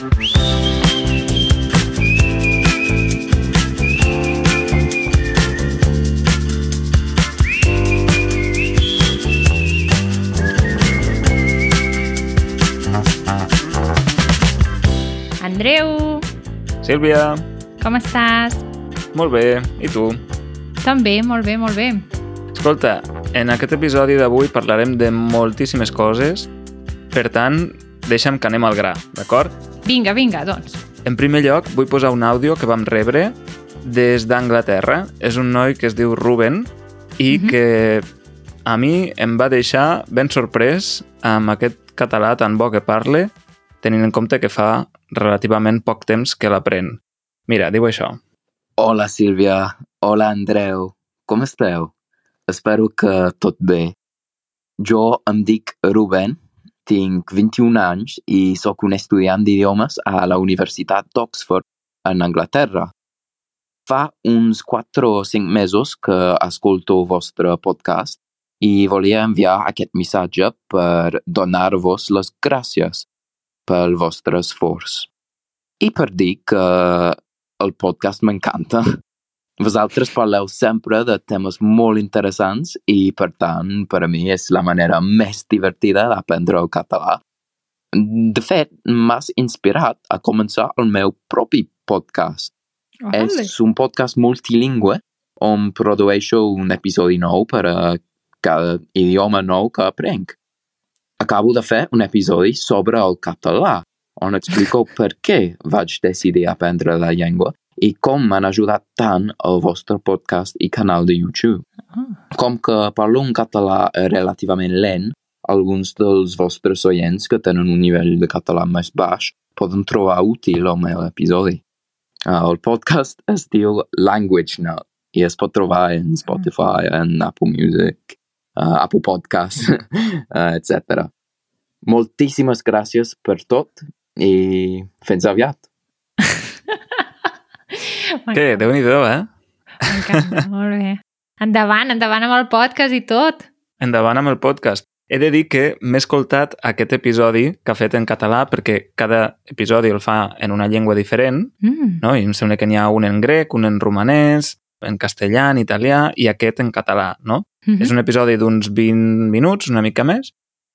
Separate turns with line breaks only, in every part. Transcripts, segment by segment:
Andreu,
Sílvia,
com estàs?
molt bé. I tu?
També, molt bé, molt bé.
Escolta, en aquest episodi d'avui parlarem de moltíssimes coses, per tant, deixa'm que anem al gra, d'acord?
Vinga, vinga, doncs.
En primer lloc, vull posar un àudio que vam rebre des d'Anglaterra. És un noi que es diu Ruben i
Mhm.
que a mi em va deixar ben sorprès amb aquest català tan bo que parle, tenint en compte que fa relativament poc temps que l'aprèn. Mira, diu això.
Hola Sílvia, hola Andreu, com esteu? Espero que tot bé. Jo em dic Ruben, tinc 21 anys i sóc un estudiant d'idiomes a la Universitat d'Oxford, en Anglaterra. Fa uns 4 o 5 mesos que escolto el vostre podcast i volia enviar aquest missatge per donar-vos les gràcies pel vostre esforç. I per dir que el podcast m'encanta. Vosaltres parleu sempre de temes molt interessants i, per tant, per a mi és la manera més divertida d'aprendre el català. De fet, m'has inspirat a començar el meu propi podcast.
Ole.
És un podcast multilingüe on produeixo un episodi nou per a cada idioma nou que aprenc. Acabo de fer un episodi sobre el català, on explico per què vaig decidir aprendre la llengua i com m'han ajudat tant el vostre podcast i canal de YouTube.
Ah.
Com que parlo un català relativament lent, alguns dels vostres oients que tenen un nivell de català més baix poden trobar útil el meu episodi. Uh, el podcast es diu Language Nut i es pot trobar en Spotify, en Apple Music, uh, Apple Podcast, uh, etc. Moltíssimes gràcies per tot i fins aviat.
Què? Déu-n'hi-do, eh?
M'encanta, molt bé. Endavant, endavant amb el podcast i tot.
Endavant amb el podcast. He de dir que m'he escoltat aquest episodi que ha fet en català perquè cada episodi el fa en una llengua diferent,
Mm.
no? I em sembla que n'hi ha un en grec, un en romanès, en castellà, en italià i aquest en català, no?
Mhm.
És un episodi d'uns 20 minuts, una mica més,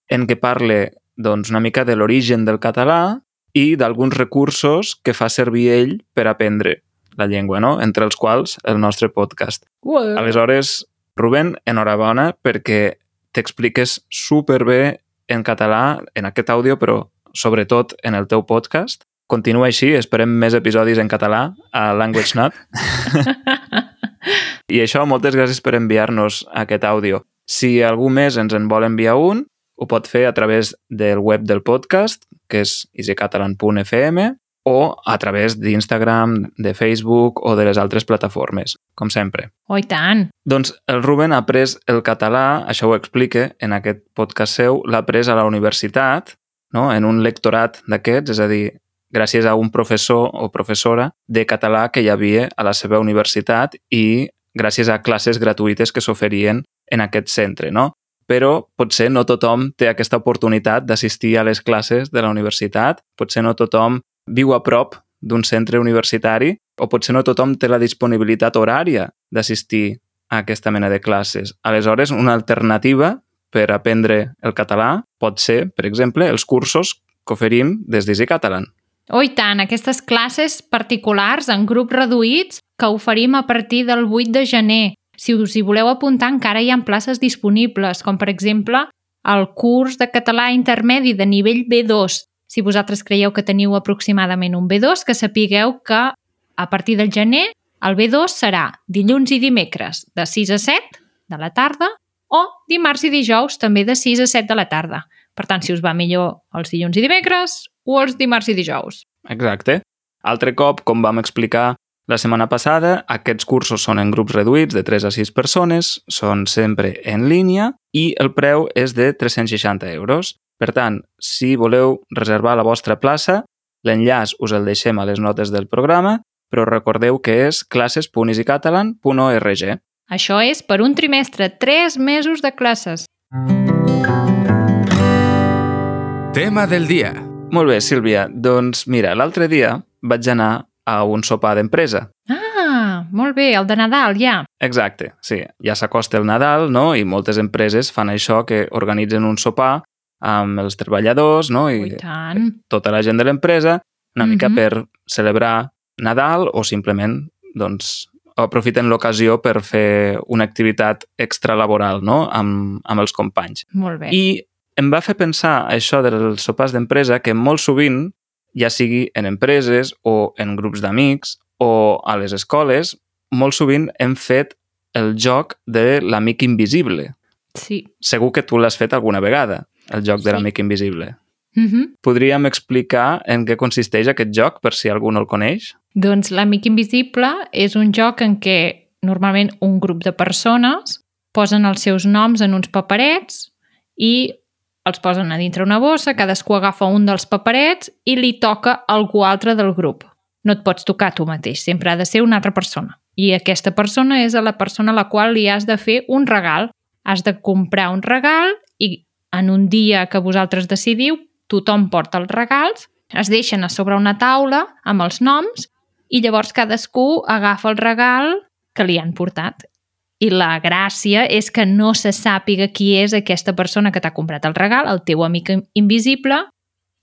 en què parle doncs, una mica de l'origen del català i d'alguns recursos que fa servir ell per aprendre la llengua, no? entre els quals el nostre podcast.
Ué.
Aleshores, Rubén, enhorabona perquè t'expliques superbé en català en aquest àudio, però sobretot en el teu podcast. Continua així, esperem més episodis en català a Language Nut. I això, moltes gràcies per enviar-nos aquest àudio. Si algú més ens en vol enviar un, ho pot fer a través del web del podcast, que és easycatalan.fm, o a través d'Instagram, de Facebook o de les altres plataformes, com sempre.
Oh, tant.
Doncs el Ruben ha après el català, això ho explica en aquest podcast seu, l'ha après a la universitat, no? en un lectorat d'aquests, és a dir, gràcies a un professor o professora de català que hi havia a la seva universitat i gràcies a classes gratuïtes que s'oferien en aquest centre, no? Però potser no tothom té aquesta oportunitat d'assistir a les classes de la universitat, potser no tothom viu a prop d'un centre universitari o potser no tothom té la disponibilitat horària d'assistir a aquesta mena de classes. Aleshores, una alternativa per aprendre el català pot ser, per exemple, els cursos que oferim des d'Easy Catalan.
Oh, i tant, aquestes classes particulars en grups reduïts que oferim a partir del 8 de gener. Si us hi voleu apuntar, encara hi ha places disponibles, com per exemple el curs de català intermedi de nivell B2. Si vosaltres creieu que teniu aproximadament un B2, que sapigueu que a partir del gener el B2 serà dilluns i dimecres de 6 a 7 de la tarda o dimarts i dijous també de 6 a 7 de la tarda. Per tant, si us va millor els dilluns i dimecres o els dimarts i dijous.
Exacte. Altre cop, com vam explicar la setmana passada, aquests cursos són en grups reduïts de 3 a 6 persones, són sempre en línia i el preu és de 360 euros. Per tant, si voleu reservar la vostra plaça, l'enllaç us el deixem a les notes del programa, però recordeu que és classes.easycatalan.org.
Això és per un trimestre, 3 mesos de classes.
Tema del día.
Molt bé, Sílvia. Doncs mira, l'altre dia vaig anar a un sopar d'empresa.
Ah, molt bé, el de Nadal, ja.
Exacte, sí. Ja s'acosta el Nadal, no? I moltes empreses fan això, que organitzen un sopar amb els treballadors, no?
I
I
tant.
tota la gent de l'empresa, una mica
Mhm.
per celebrar Nadal o simplement, doncs, aprofiten l'ocasió per fer una activitat extralaboral, no?, amb, amb els companys.
Molt bé.
I em va fer pensar això dels sopars d'empresa que molt sovint, ja sigui en empreses o en grups d'amics o a les escoles, molt sovint hem fet el joc de l'amic invisible.
Sí.
Segur que tu l'has fet alguna vegada, el joc de
Sí.
l'amic invisible.
Mm -hmm.
Podríem explicar en què consisteix aquest joc, per si algú no el coneix?
Doncs l'amic invisible és un joc en què normalment un grup de persones posen els seus noms en uns paperets i els posen a dintre una bossa, cadascú agafa un dels paperets i li toca algú altre del grup. No et pots tocar tu mateix, sempre ha de ser una altra persona. I aquesta persona és a la persona a la qual li has de fer un regal. Has de comprar un regal en un dia que vosaltres decidiu, tothom porta els regals, es deixen a sobre una taula amb els noms i llavors cadascú agafa el regal que li han portat. I la gràcia és que no se sàpiga qui és aquesta persona que t'ha comprat el regal, el teu amic invisible,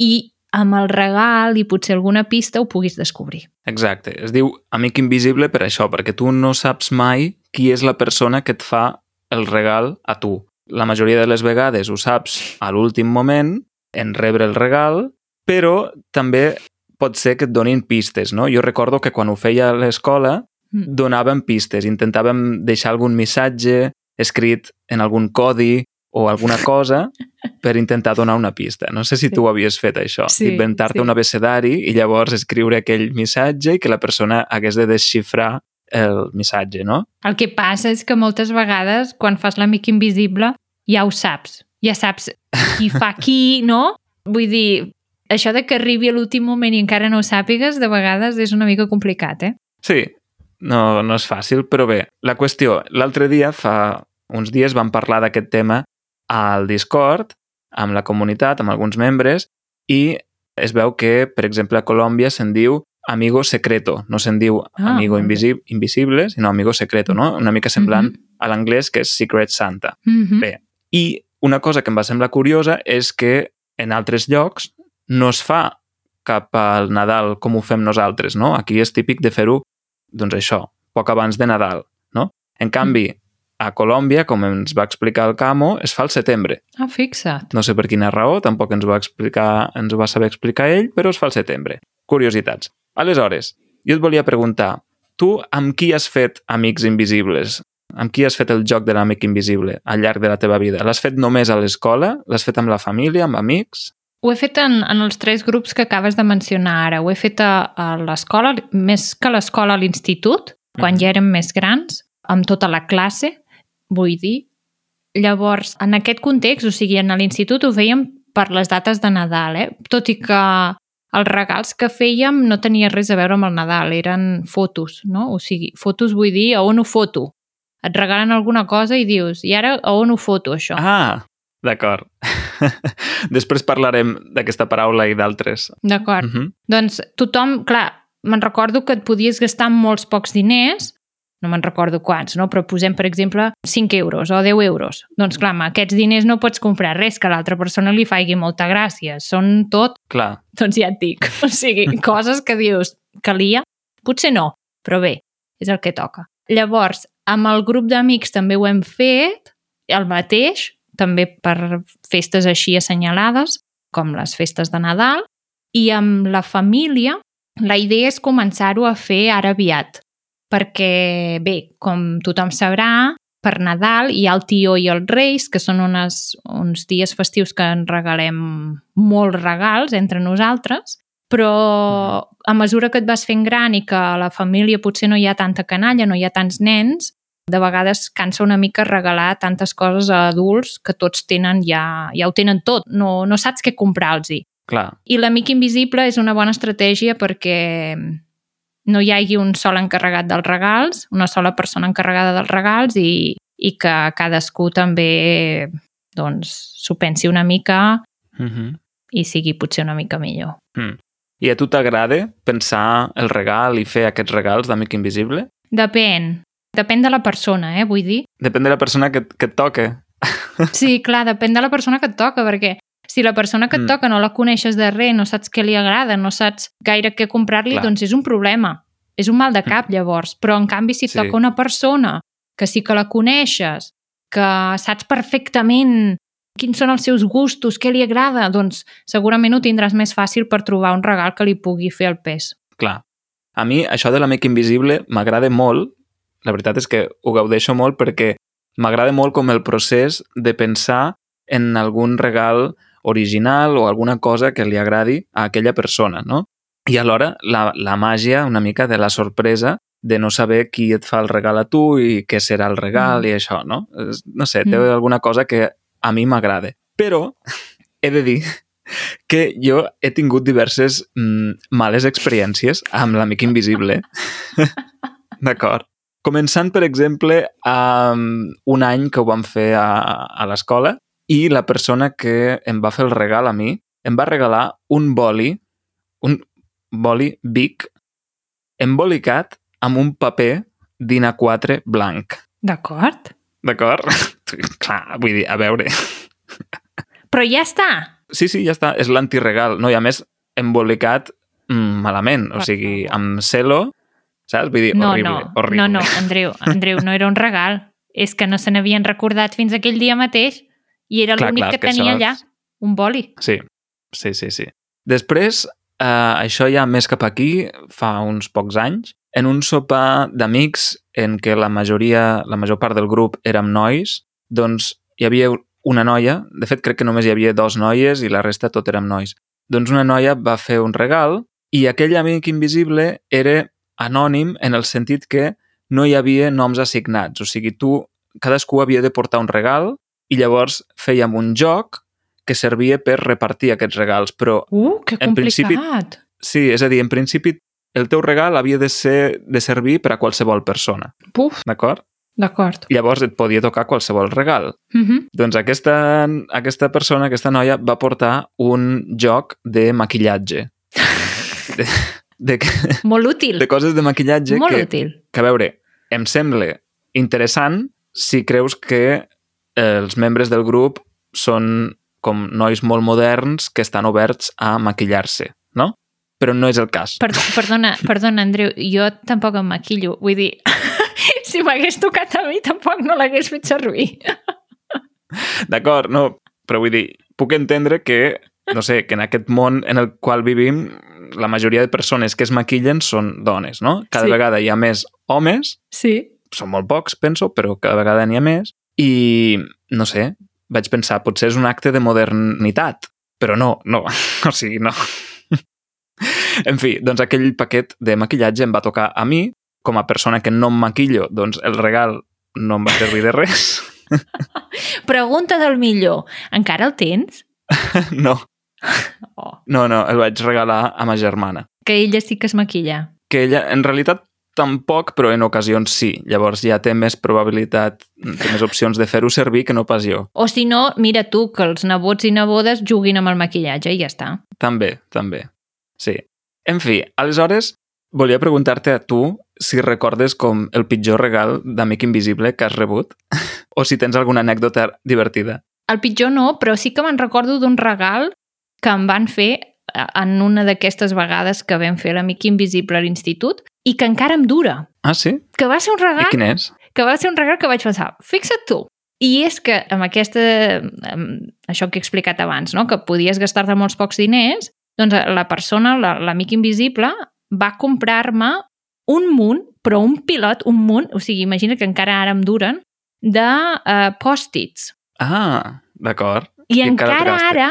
i amb el regal i potser alguna pista ho puguis descobrir.
Exacte. Es diu amic invisible per això, perquè tu no saps mai qui és la persona que et fa el regal a tu. La majoria de les vegades ho saps a l'últim moment, en rebre el regal, però també pot ser que et donin pistes, no? Jo recordo que quan ho feia a l'escola
Mm.
donàvem pistes, intentàvem deixar algun missatge escrit en algun codi o alguna cosa per intentar donar una pista. No sé si
Sí.
tu havies fet això,
Sí,
inventar-te
sí.
un abecedari i llavors escriure aquell missatge i que la persona hagués de desxifrar el missatge, no?
El que passa és que moltes vegades, quan fas l'amic invisible, ja ho saps. Ja saps qui fa qui, no? Vull dir, això de que arribi a l'últim moment i encara no ho sàpigues, de vegades és una mica complicat, eh?
Sí, no, no és fàcil, però bé, la qüestió, l'altre dia, fa uns dies, vam parlar d'aquest tema al Discord, amb la comunitat, amb alguns membres, i es veu que, per exemple, a Colòmbia se'n diu amigo secreto, no se'n diu
Ah,
amigo invisi invisible, sinó amigo secreto, no? Una mica semblant
Mhm.
a l'anglès, que és Secret Santa.
Mhm.
Bé, i una cosa que em va semblar curiosa és que en altres llocs no es fa cap al Nadal com ho fem nosaltres, no? Aquí és típic de fer-ho, doncs això, poc abans de Nadal, no? En canvi, a Colòmbia, com ens va explicar el Camo, es fa al setembre.
Ah, fixa't.
No sé per quina raó, tampoc ens va explicar, ens ho va saber explicar ell, però es fa al setembre. Curiositats. Aleshores, jo et volia preguntar, tu amb qui has fet amics invisibles? Amb qui has fet el joc de l'amic invisible al llarg de la teva vida? L'has fet només a l'escola? L'has fet amb la família, amb amics?
Ho he fet en, en els tres grups que acabes de mencionar ara. Ho he fet a, a l'escola, més que a l'escola a l'institut, quan
Mhm.
ja érem més grans, amb tota la classe, vull dir. Llavors, en aquest context, o sigui, en l'institut ho fèiem per les dates de Nadal, eh? tot i que els regals que fèiem no tenia res a veure amb el Nadal, eren fotos, no? O sigui, fotos vull dir a on ho foto. Et regalen alguna cosa i dius, i ara a on ho foto, això?
Ah, d'acord. Després parlarem d'aquesta paraula i d'altres.
D'acord.
Uh -huh.
Doncs tothom, clar, me'n recordo que et podies gastar molts pocs diners, no me'n recordo quants, no? però posem, per exemple, 5 euros o 10 euros. Doncs clar, amb aquests diners no pots comprar res que a l'altra persona li faci molta gràcia. Són tot,
Clar,
doncs ja et dic. O sigui, coses que dius, calia? Potser no, però bé, és el que toca. Llavors, amb el grup d'amics també ho hem fet, el mateix, també per festes així assenyalades, com les festes de Nadal, i amb la família la idea és començar-ho a fer ara aviat, perquè, bé, com tothom sabrà, per Nadal hi ha el tio i els reis, que són unes, uns dies festius que en regalem molts regals entre nosaltres, però a mesura que et vas fent gran i que a la família potser no hi ha tanta canalla, no hi ha tants nens, de vegades cansa una mica regalar tantes coses a adults que tots tenen ja, ja ho tenen tot, no, no saps què comprar-los.
clar.
I l'amic invisible és una bona estratègia perquè no hi hagi un sol encarregat dels regals, una sola persona encarregada dels regals i, i que cadascú també doncs, s'ho pensi una mica
Uh -huh.
i sigui potser una mica millor.
Mm. I a tu t'agrada pensar el regal i fer aquests regals d'amic invisible?
Depèn. Depèn de la persona, eh, vull dir.
Depèn de la persona que, que et toca.
Sí, clar, depèn de la persona que et toca, perquè si la persona que et
Mm.
toca no la coneixes de res, no saps què li agrada, no saps gaire què comprar-li, doncs és un problema. És un mal de cap, llavors. Però, en canvi, si et
Sí.
toca una persona que sí que la coneixes, que saps perfectament quins són els seus gustos, què li agrada, doncs segurament ho tindràs més fàcil per trobar un regal que li pugui fer el pes.
Clar. A mi això de l'amic invisible m'agrada molt. La veritat és que ho gaudeixo molt perquè m'agrada molt com el procés de pensar en algun regal original o alguna cosa que li agradi a aquella persona, no? I alhora la, la màgia una mica de la sorpresa de no saber qui et fa el regal a tu i què serà el regal
Mm.
i això, no? No sé, té
Mm.
alguna cosa que a mi m'agrada. Però he de dir que jo he tingut diverses mm, males experiències amb l'amic invisible. D'acord. Començant, per exemple, amb un any que ho vam fer a, a l'escola i la persona que em va fer el regal a mi em va regalar un boli, un boli Bic, embolicat amb un paper d'Ina4 blanc.
D'acord?
D'acord? Clar, vull dir, a veure...
Però ja està!
Sí, sí, ja està. És l'antiregal. No, i a més, embolicat mm, malament. O sigui, amb celo, saps? Vull dir,
No,
horrible,
no,
horrible.
no, no, Andreu, Andreu, no era un regal. És que no se n'havien recordat fins aquell dia mateix i era l'únic que
que
tenia
això
allà, un boli.
Sí, sí, sí, sí. Després, eh, això ja més cap aquí, fa uns pocs anys, en un sopar d'amics en què la majoria, la major part del grup érem nois, doncs hi havia una noia, de fet crec que només hi havia dos noies i la resta tot érem nois. Doncs una noia va fer un regal i aquell amic invisible era anònim en el sentit que no hi havia noms assignats. O sigui, tu, cadascú havia de portar un regal i llavors fèiem un joc que servia per repartir aquests regals, però
Uh, que
En principi-
complicat!
sí, és a dir, en principi el teu regal havia de ser de servir per a qualsevol persona,
Puf,
d'acord?
d'acord.
Llavors et podia tocar qualsevol regal.
Uh -huh.
Doncs aquesta, aquesta persona, aquesta noia, va portar un joc de maquillatge. De, de,
Molt útil,
de coses de maquillatge
molt
que,
útil.
que, a veure, em sembla interessant si creus que els membres del grup són com nois molt moderns que estan oberts a maquillar-se, no? Però no és el cas.
Per, perdona, perdona, Andreu, jo tampoc em maquillo. Vull dir, si m'hagués tocat a mi tampoc no l'hagués fet servir.
D'acord, no, però vull dir, puc entendre que, no sé, que en aquest món en el qual vivim la majoria de persones que es maquillen són dones, no? Cada
Sí.
vegada hi ha més homes,
Sí.
són molt pocs, penso, però cada vegada n'hi ha més, i, no sé, vaig pensar, potser és un acte de modernitat, però no, no, o sigui, no. en fi, doncs aquell paquet de maquillatge em va tocar a mi, com a persona que no em maquillo, doncs el regal no em va servir de res.
Pregunta del millor. Encara el tens?
no,
Oh.
no, no, el vaig regalar a ma germana.
Que ella sí que es maquilla.
Que ella, en realitat, tampoc, però en ocasions sí. Llavors ja té més probabilitat, té més opcions de fer-ho servir que no pas jo.
O si no, mira tu, que els nebots i nebodes juguin amb el maquillatge i ja està.
També, també. Sí. En fi, aleshores, volia preguntar-te a tu si recordes com el pitjor regal d'Amic Invisible que has rebut o si tens alguna anècdota divertida.
El pitjor no, però sí que me'n recordo d'un regal que em van fer eh, en una d'aquestes vegades que vam fer l'Amic Invisible a l'institut i que encara em dura.
Ah, sí?
Que va ser un
I
regal
quin és?
que va ser un regal que vaig pensar, fixa't tu. I és que amb aquesta, amb això que he explicat abans, no? que podies gastar-te molts pocs diners, doncs la persona, la- l'amic invisible, va comprar-me un munt, però un pilot, un munt, o sigui, imagina que encara ara em duren, de uh, pòstits.
Ah, d'acord.
I,
I encara
encara ara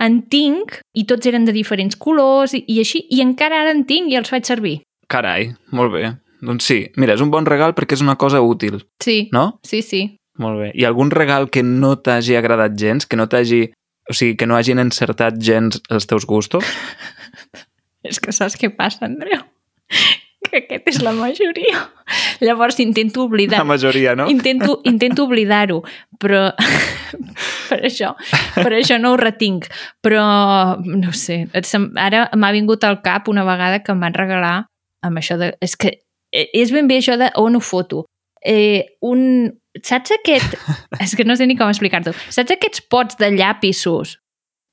en tinc, i tots eren de diferents colors, i, i així, i encara ara en tinc i els faig servir.
Carai, molt bé. Doncs sí, mira, és un bon regal perquè és una cosa útil,
Sí,
no?
sí, sí.
Molt bé. I algun regal que no t'hagi agradat gens, que no t'hagi... O sigui, que no hagin encertat gens els teus gustos?
És que saps què passa, Andreu? que aquest és la majoria. Llavors intento oblidar...
La majoria, no?
Intento, intento oblidar-ho, però per això, per això no ho retinc. Però, no sé, ara m'ha vingut al cap una vegada que em van regalar amb això de... És que eh, és ben bé això de on ho foto. Eh, un, saps aquest... És que no sé ni com explicar-t'ho. Saps aquests pots de llapisos?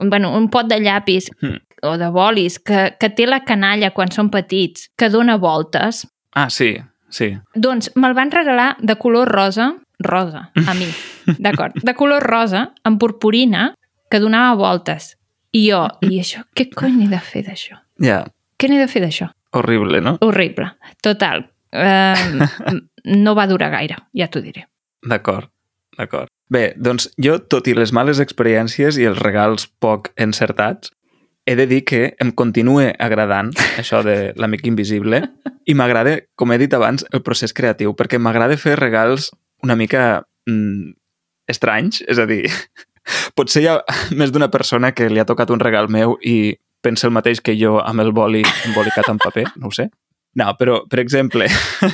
bueno, un pot de llapis
Hmm.
o de bolis que, que té la canalla quan són petits, que dona voltes.
Ah, sí, sí.
Doncs me'l van regalar de color rosa, rosa, a mi, d'acord, de color rosa, amb purpurina, que donava voltes. I jo, i això, què cony he de fer d'això?
Ja,
Què n'he de fer d'això?
Horrible, no?
Horrible. Total. Eh, no va durar gaire, ja t'ho diré.
D'acord, d'acord. Bé, doncs jo, tot i les males experiències i els regals poc encertats, he de dir que em continua agradant això de l'amic invisible i m'agrada, com he dit abans, el procés creatiu, perquè m'agrada fer regals una mica mm, estranys, és a dir, potser hi ha més d'una persona que li ha tocat un regal meu i pensa el mateix que jo amb el boli embolicat en paper, no ho sé. No, però, per exemple,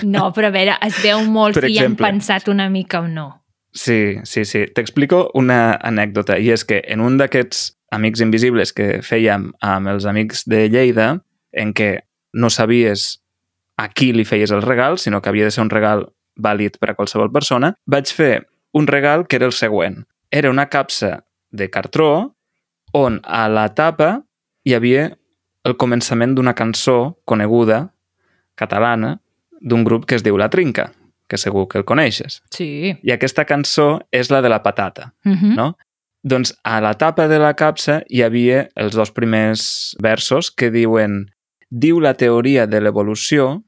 No, però a veure, es veu molt si hi han pensat una mica o no.
Sí, sí, sí. T'explico una anècdota, i és que en un d'aquests Amics Invisibles que fèiem amb els amics de Lleida, en què no sabies a qui li feies el regal, sinó que havia de ser un regal vàlid per a qualsevol persona, vaig fer un regal que era el següent. Era una capsa de cartró on a la tapa hi havia el començament d'una cançó coneguda, catalana, d'un grup que es diu La Trinca, que segur que el coneixes.
Sí.
I aquesta cançó és la de la patata,
Uh -huh.
no? Doncs a la tapa de la capsa hi havia els dos primers versos que diuen Diu la teoria de l'evolució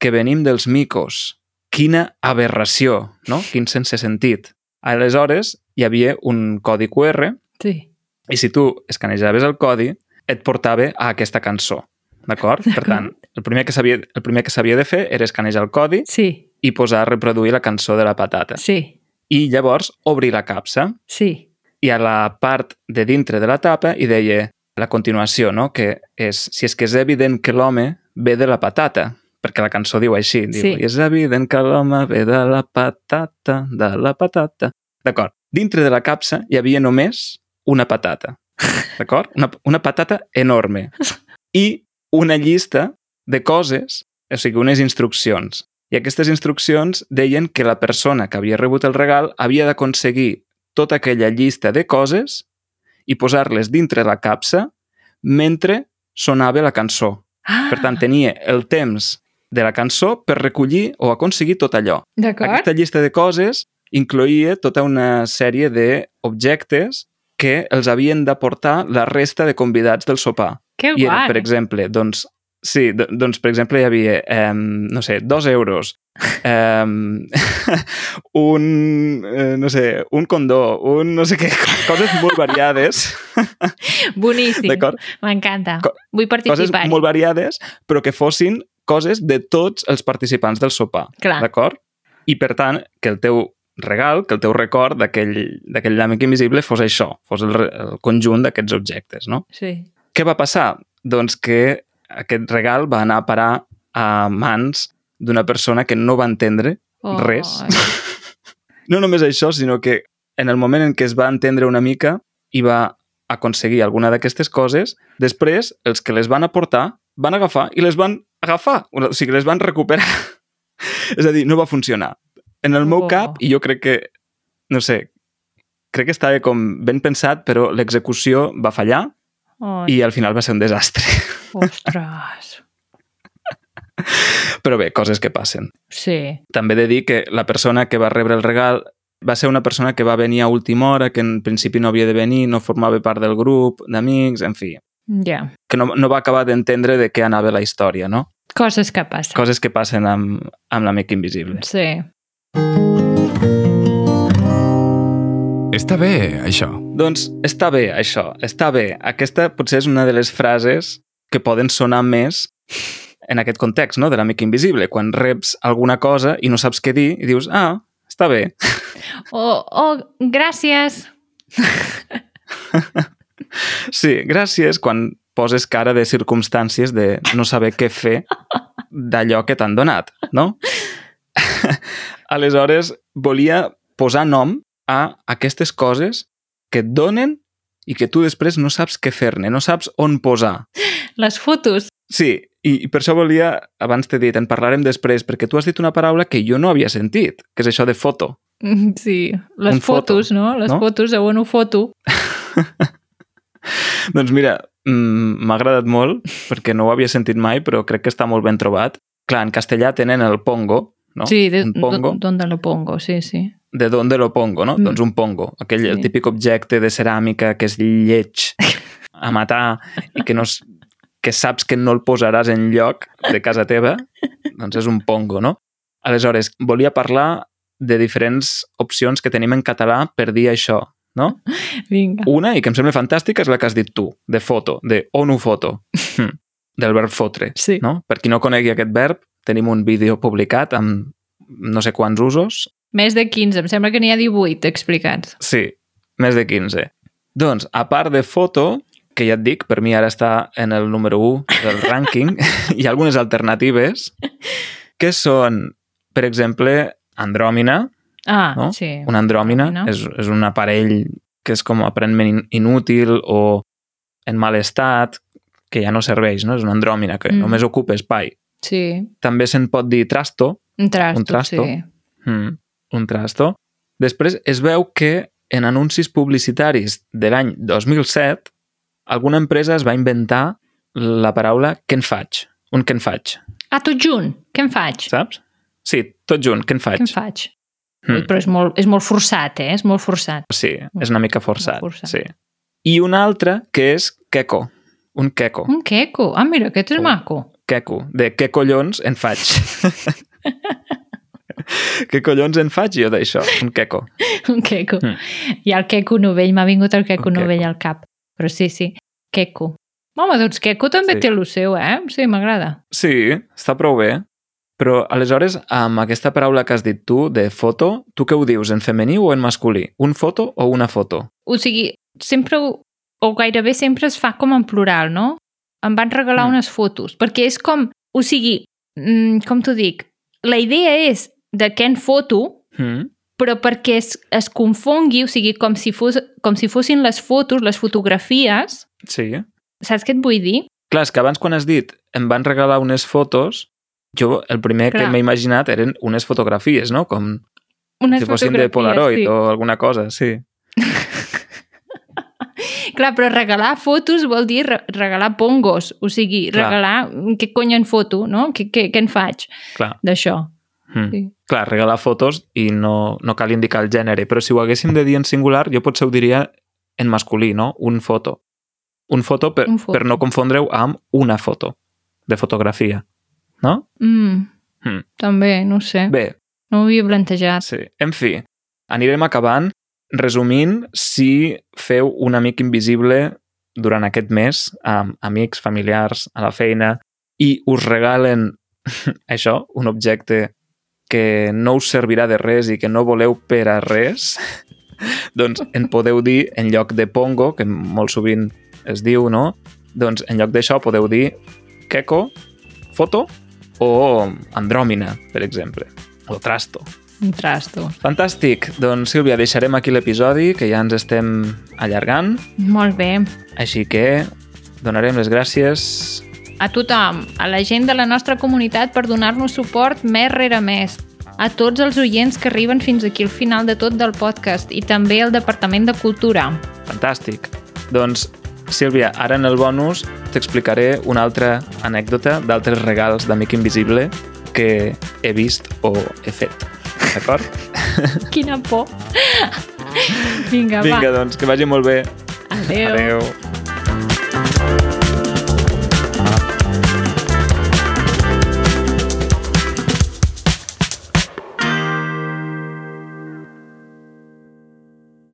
que venim dels micos. Quina aberració, no? Quin sense sentit. Aleshores, hi havia un codi QR
Sí.
i si tu escanejaves el codi, et portava a aquesta cançó. D'acord? Per tant, el primer que s'havia el primer que s'havia de fer era escanejar el codi
Sí,
i posar a reproduir la cançó de la patata.
sí,
I llavors obrir la capsa
sí.
i a la part de dintre de la tapa hi deia la continuació, no? que és si és que és evident que l'home ve de la patata, perquè la cançó diu així, diu,
Sí.
i és evident que l'home ve de la patata, de la patata. D'acord. Dintre de la capsa hi havia només una patata, d'acord? Una, una patata enorme. I una llista de coses, o sigui, unes instruccions. I aquestes instruccions deien que la persona que havia rebut el regal havia d'aconseguir tota aquella llista de coses i posar-les dintre la capsa mentre sonava la cançó.
Ah,
Per tant, tenia el temps de la cançó per recollir o aconseguir tot allò. Aquesta llista de coses incloïa tota una sèrie d'objectes que els havien d'aportar la resta de convidats del sopar.
Que
I era,
guai.
per exemple, doncs, sí, do- doncs, per exemple, hi havia, eh, no sé, dos euros, eh, un, eh, no sé, un condó, un no sé què, coses molt variades,
Boníssim. M'encanta. Vull
Coses
participar.
molt variades, però que fossin coses de tots els participants del sopar, d'acord? I, per tant, que el teu regal, que el teu record d'aquell amic invisible fos això, fos el, el conjunt d'aquests objectes, no?
Sí.
Què va passar? Doncs que aquest regal va anar a parar a mans d'una persona que no va entendre
Oh,
res. No només això, sinó que en el moment en què es va entendre una mica i va aconseguir alguna d'aquestes coses, després els que les van aportar van agafar i les van agafar, o sigui, les van recuperar. És a dir, no va funcionar. En el meu
Oh.
cap, i jo crec que, no sé, crec que estava com ben pensat, però l'execució va fallar
Oh,
i al final va ser un desastre.
Ostres.
Però bé, coses que passen.
Sí.
També he de dir que la persona que va rebre el regal va ser una persona que va venir a última hora, que en principi no havia de venir, no formava part del grup d'amics, en fi,
Ja.
que no, no va acabar d'entendre de què anava la història, no?
Coses que passen.
Coses que passen amb, amb l'amic invisible.
Sí.
Està bé, això.
Doncs està bé, això, està bé. Aquesta potser és una de les frases que poden sonar més en aquest context, no?, de l'amic invisible, quan reps alguna cosa i no saps què dir i dius, ah, està bé.
Oh, oh, gràcies.
Sí, gràcies quan poses cara de circumstàncies de no saber què fer d'allò que t'han donat, no? Aleshores, volia posar nom a aquestes coses que et donen i que tu després no saps què fer-ne, no saps on posar.
Les fotos.
Sí, i, i per això volia, abans t'he dit, en parlarem després, perquè tu has dit una paraula que jo no havia sentit, que és això de foto.
Mm, Sí, les
Un foto,
fotos, no? Les
no?
fotos, on ho foto.
Doncs mira, mm, m'ha agradat molt, perquè no ho havia sentit mai, però crec que està molt ben trobat. Clar, en castellà tenen el pongo, no?
Sí, de,
un pongo.
¿dónde lo pongo? Sí, sí.
de dónde lo pongo, no?
Mm.
Doncs un pongo, aquell el
Sí.
típic objecte de ceràmica que és lleig a matar i que, no, s- que saps que no el posaràs en lloc de casa teva, doncs és un pongo, no? Aleshores, volia parlar de diferents opcions que tenim en català per dir això, no?
Vinga.
Una, i que em sembla fantàstica, és la que has dit tu, de foto, de on ho foto, Hm, del verb fotre.
Sí.
No? Per qui no conegui aquest verb, tenim un vídeo publicat amb no sé quants usos,
Més de 15, em sembla que n'hi ha 18 explicats.
Sí, més de 15. Doncs, a part de foto, que ja et dic, per mi ara està en el número 1 del rànquing, hi ha algunes alternatives que són, per exemple, andròmina.
Ah,
No?
sí.
Una andròmina
Andròmina.
és, és un aparell que és com aparentment in- inútil o en mal estat, que ja no serveix, no? És una andròmina que
Mm.
només ocupa espai.
Sí,
També se'n pot dir trasto,
un trasto,
Un trasto.
sí.
Mm, un trasto. Després es veu que en anuncis publicitaris de l'any 2007 alguna empresa es va inventar la paraula què en faig? Un què en faig,
Ah, tot junt, què en faig?
saps? Sí, tot junt, què en faig?
Què en faig?
Mm.
Però és molt, és molt forçat, eh? És molt forçat.
Sí, és una mica forçat.
Molt forçat.
Sí. I una altra que és queco, un queco,
Un queco. Ah, mira, aquest és
Oh.
maco.
Queco, de què collons en faig? què collons en faig jo d'això? Un queco.
Un queco.
Mm.
I el queco novell, m'ha vingut el queco novell al cap. Però sí, sí, queco. Home, doncs queco també
Sí.
té el seu, eh? Sí, m'agrada.
Sí, està prou bé. Però, aleshores, amb aquesta paraula que has dit tu, de foto, tu què ho dius, en femení o en masculí? Un foto o una foto?
O sigui, sempre, o gairebé sempre es fa com en plural, no? Em van regalar
Mm.
unes fotos, perquè és com, o sigui, mm, com t'ho dic, la idea és de què en foto,
Mm.
però perquè es, es confongui, o sigui, com si, fos, com si fossin les fotos, les fotografies,
Sí.
saps què et vull dir?
Clar, és que abans quan has dit em van regalar unes fotos, jo el primer que
Clar.
m'he imaginat eren unes fotografies, no? Com
Unes
si fossin de Polaroid
sí.
o alguna cosa, sí.
Clar, però regalar fotos vol dir re regalar pongos, o sigui,
Clar.
regalar què cony en foto, no? Què, què, què en faig d'això?
Mm.
Sí.
Clar, regalar fotos i no, no cal indicar el gènere, però si ho haguéssim de dir en singular, jo potser ho diria en masculí, no? Un foto. Un foto per,
Un foto.
per no confondre-ho amb una foto de fotografia, no?
Mm,
Mm.
També, no sé.
Bé,
No ho havia plantejat.
sí. En fi, anirem acabant resumint si feu un amic invisible durant aquest mes amb amics, familiars, a la feina i us regalen això, un objecte que no us servirà de res i que no voleu per a res, doncs en podeu dir, en lloc de pongo, que molt sovint es diu, no? Doncs en lloc d'això podeu dir queco, foto o andròmina, per exemple, o trasto.
Un trasto.
Fantàstic. Doncs, Sílvia, deixarem aquí l'episodi, que ja ens estem allargant.
Molt bé.
Així que donarem les gràcies.
A tothom, a la gent de la nostra comunitat per donar-nos suport més rere més. A tots els oients que arriben fins aquí al final de tot del podcast i també al Departament de Cultura.
Fantàstic. Doncs, Sílvia, ara en el bonus t'explicaré una altra anècdota d'altres regals d'Amic Invisible que he vist o he fet. D'acord?
Quina por. Vinga,
Vinga,
va.
doncs, que vagi molt bé.
Adéu.
Adéu.